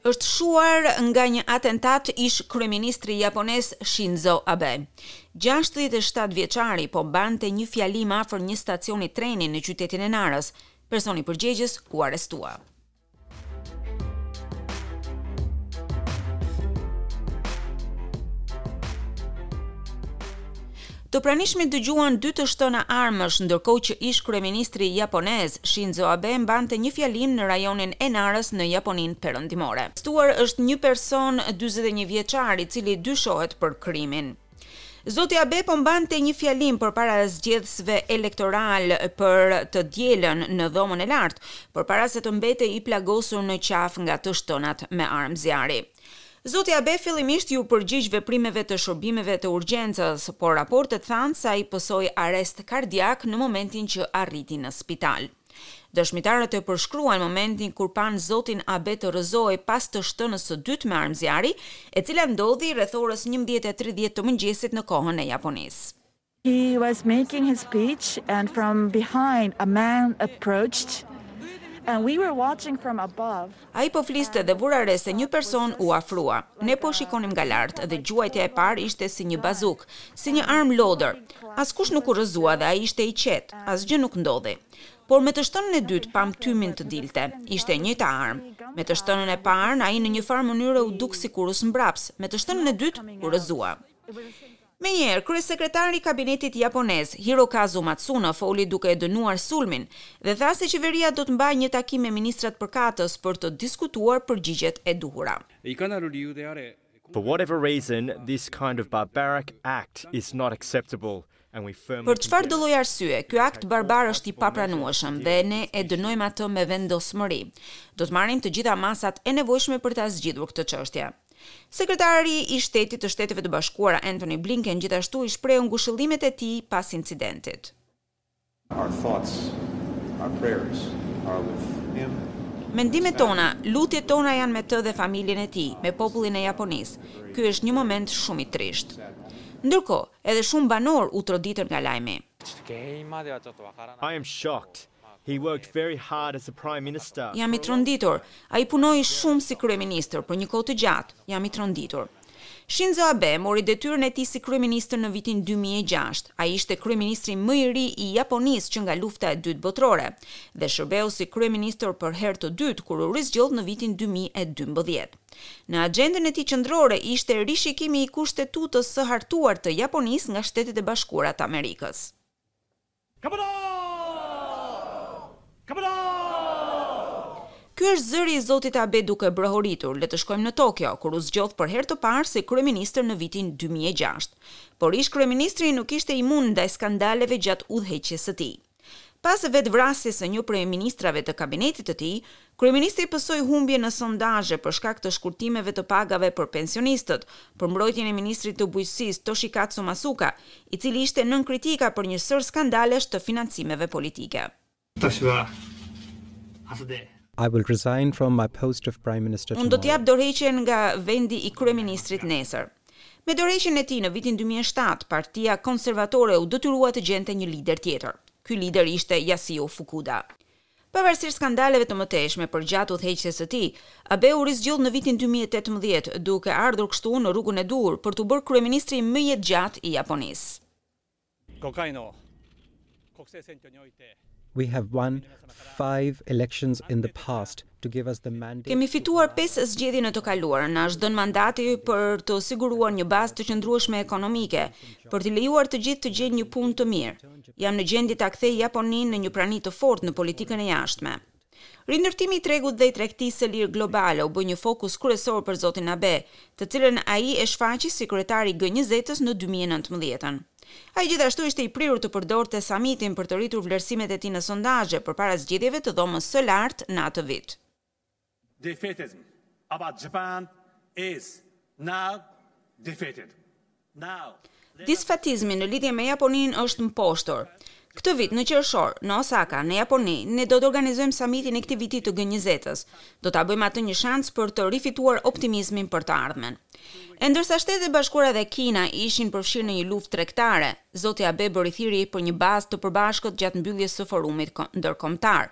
është shuar nga një atentat ish kryeministri japonez Shinzo Abe. 67 vjeçari po bante një fjalim afër një stacioni treni në qytetin e Narës. Personi përgjegjës u arrestua. Të pranishmit dëgjuan dy të shtëna armësh, ndërkohë që ish-kryeministri japonez Shinzo Abe mbante një fjalim në rajonin e Narës në Japoninë Perëndimore. Stuar është një person 41 vjeçar, i cili dyshohet për krimin. Zoti Abe po mbante një fjalim përpara zgjedhësve elektoralë për të dielën në Dhomën e Lartë, përpara se të mbetej i plagosur në qafë nga të shtënat me armë zjarri. Zoti Abe fillimisht iu përgjigj veprimeve të shërbimeve të urgjencës, por raportet thanë se ai pësoi arrest kardiak në momentin që arriti në spital. Dëshmitarët e përshkruan momentin kur panë zotin Abe të rrëzohej pas të shtënës së dytë me armë zjarri, e cila ndodhi rreth orës njëmbëdhjetë e tridhjetë të mëngjesit në kohën e Japonisë. He was making his speech and from behind a man approached and we were watching from above. Ai po fliste dhe vura re se një person u afrua. Ne po shikonim nga lart dhe gjuajtja e parë ishte si një bazukë, si një armë lodër. Askush nuk u rrëzua dhe ai ishte i qetë, asgjë nuk ndodhi. Por me të shtënën e dytë pamë tymin të dilte. Ishte e njëjta armë. Me të shtënën e parë, ai në njëfarë mënyre u duk sikur u smbraps, me të shtënën e dytë, u rrëzua. Menjëherë, kryesekretari i kabinetit japonez, Hirokazu Matsuno foli duke e dënuar sulmin dhe tha se qeveria do të mbajë një takim me ministrat përkatës për të diskutuar përgjigjet e duhura. For whatever reason, this kind of barbaric act is not acceptable and we firmly condemn it. Për çfarëdo lloj arsye, ky akt barbar është i papranueshëm dhe ne e dënojmë atë me vendosmëri. Do të marrim të gjitha masat e nevojshme për ta zgjidhur këtë çështje. Sekretari i Shtetit të Shteteve të Bashkuara Antony Blinken gjithashtu i shprehu ngushëllimet e tij pas incidentit. Our thoughts, our prayers are with him. Mendimet tona, lutjet tona janë me të dhe familjen e tij, me popullin e Japonisë. Ky është një moment shumë i trishtë. Ndërkohë, edhe shumë banorë u troditën nga lajmi. I am shocked. He worked very hard as a prime minister. Jam i tronditur. Ai punoi shumë si kryeministër, për një kohë të gjatë. Jam i tronditur. Shinzo Abe mori detyrën e tij si kryeministër në vitin dy mijë e gjashtë. Ai ishte kryeministri më i ri i Japonisë që nga Lufta e Dytë Botërore dhe shërbeu si kryeministër për herë të dytë kur u rizgjodh në vitin dy mijë e dymbëdhjetë. Në agjendën e tij qendrore ishte rishikimi i Kushtetutës së hartuar të Japonisë nga Shtetet e Bashkuara të Amerikës. Ky është zëri i zotit Abe duke brohoritur, le të shkojmë në Tokio, kur u zgjodh për herë të parë si kryeministër në vitin dy mijë e gjashtë. Por ish-kryeministri nuk ishte imun ndaj skandaleve gjatë udhëheqjes së tij. Pas vetëvrasjes së një prej ministrave të kabinetit të tij, Kryeministri pësoi humbje në sondazhe për shkak të shkurtimeve të pagave për pensionistët, për mbrojtjen e ministrit të Bujqësisë, Toshikatsu Matsuoka, i cili ishte nën kritika për një sërë skandalesh të financimeve politike. Unë do të jap dorëheqjen nga vendi i kryeministrit nesër. Me dorëheqjen e tij në vitin dy mijë e shtatë, Partia Konservatore u detyrua të gjente një lider tjetër. Ky lider ishte Yasuo Fukuda. Pavarësisht skandaleve të mëtejshme përgjatë udhëheqjes së tij, Abe u rizgjodh në vitin dy mijë e tetëmbëdhjetë, duke ardhur kështu në rrugën e duhur për t'u bërë kryeministri më jetëgjatë i Japonisë. Kemi fituar pesë zgjedhje në të kaluarën, na është dhënë mandati për të siguruar një bazë të qëndrueshme ekonomike, për t'i lejuar të gjithë të gjejnë një punë të mirë. Jam në gjendje ta kthej Japoninë në një prani të fortë në politikën e jashtme. Rindërtimi i tregut dhe i tregtisë së lirë globale u bë një fokus kryesor për zotin Abe, të cilën ai e shfaqi si kryetar i G njëzet-s në dy mijë e nëntëmbëdhjetën. Ai gjithashtu ishte i prirur të përdorte samitin për të rritur vlerësimet e tij në sondazhe përpara zgjedhjeve të Dhomës së Lartë në atë vit. Defeatism about Japan is now defeated now. Disfatizmi në lidhje me Japoninë është mposhtur. Këtë vit në qershor, në Osaka, në Japoni, ne do të organizojmë samitin e këtij viti të G-njëzetës. Do ta bëjmë atë një shans për të rifituar optimizmin për të ardhmen. E ndërsa Shtetet e Bashkuara dhe Kina ishin përfshirë në një luftë tregtare, zoti Abe bëri thirrje për një bazë të përbashkët gjatë mbylljes së forumit ndërkombëtar.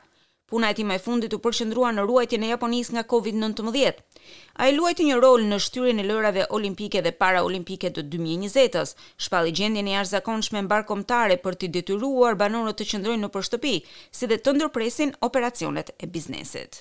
Puna e tij më e fundit u përqendrua në ruajtjen e Japonisë nga Covid nëntëmbëdhjetë. Ai luajti një rol në shtyrjen e Lojërave Olimpike dhe Paraolimpike të dy mijë e njëzetës, shpalli gjendjen e jashtëzakonshme mbarëkombëtare për t'i detyruar banorët të qëndrojnë nëpër shtëpi, si dhe të ndërpresin operacionet e biznesit.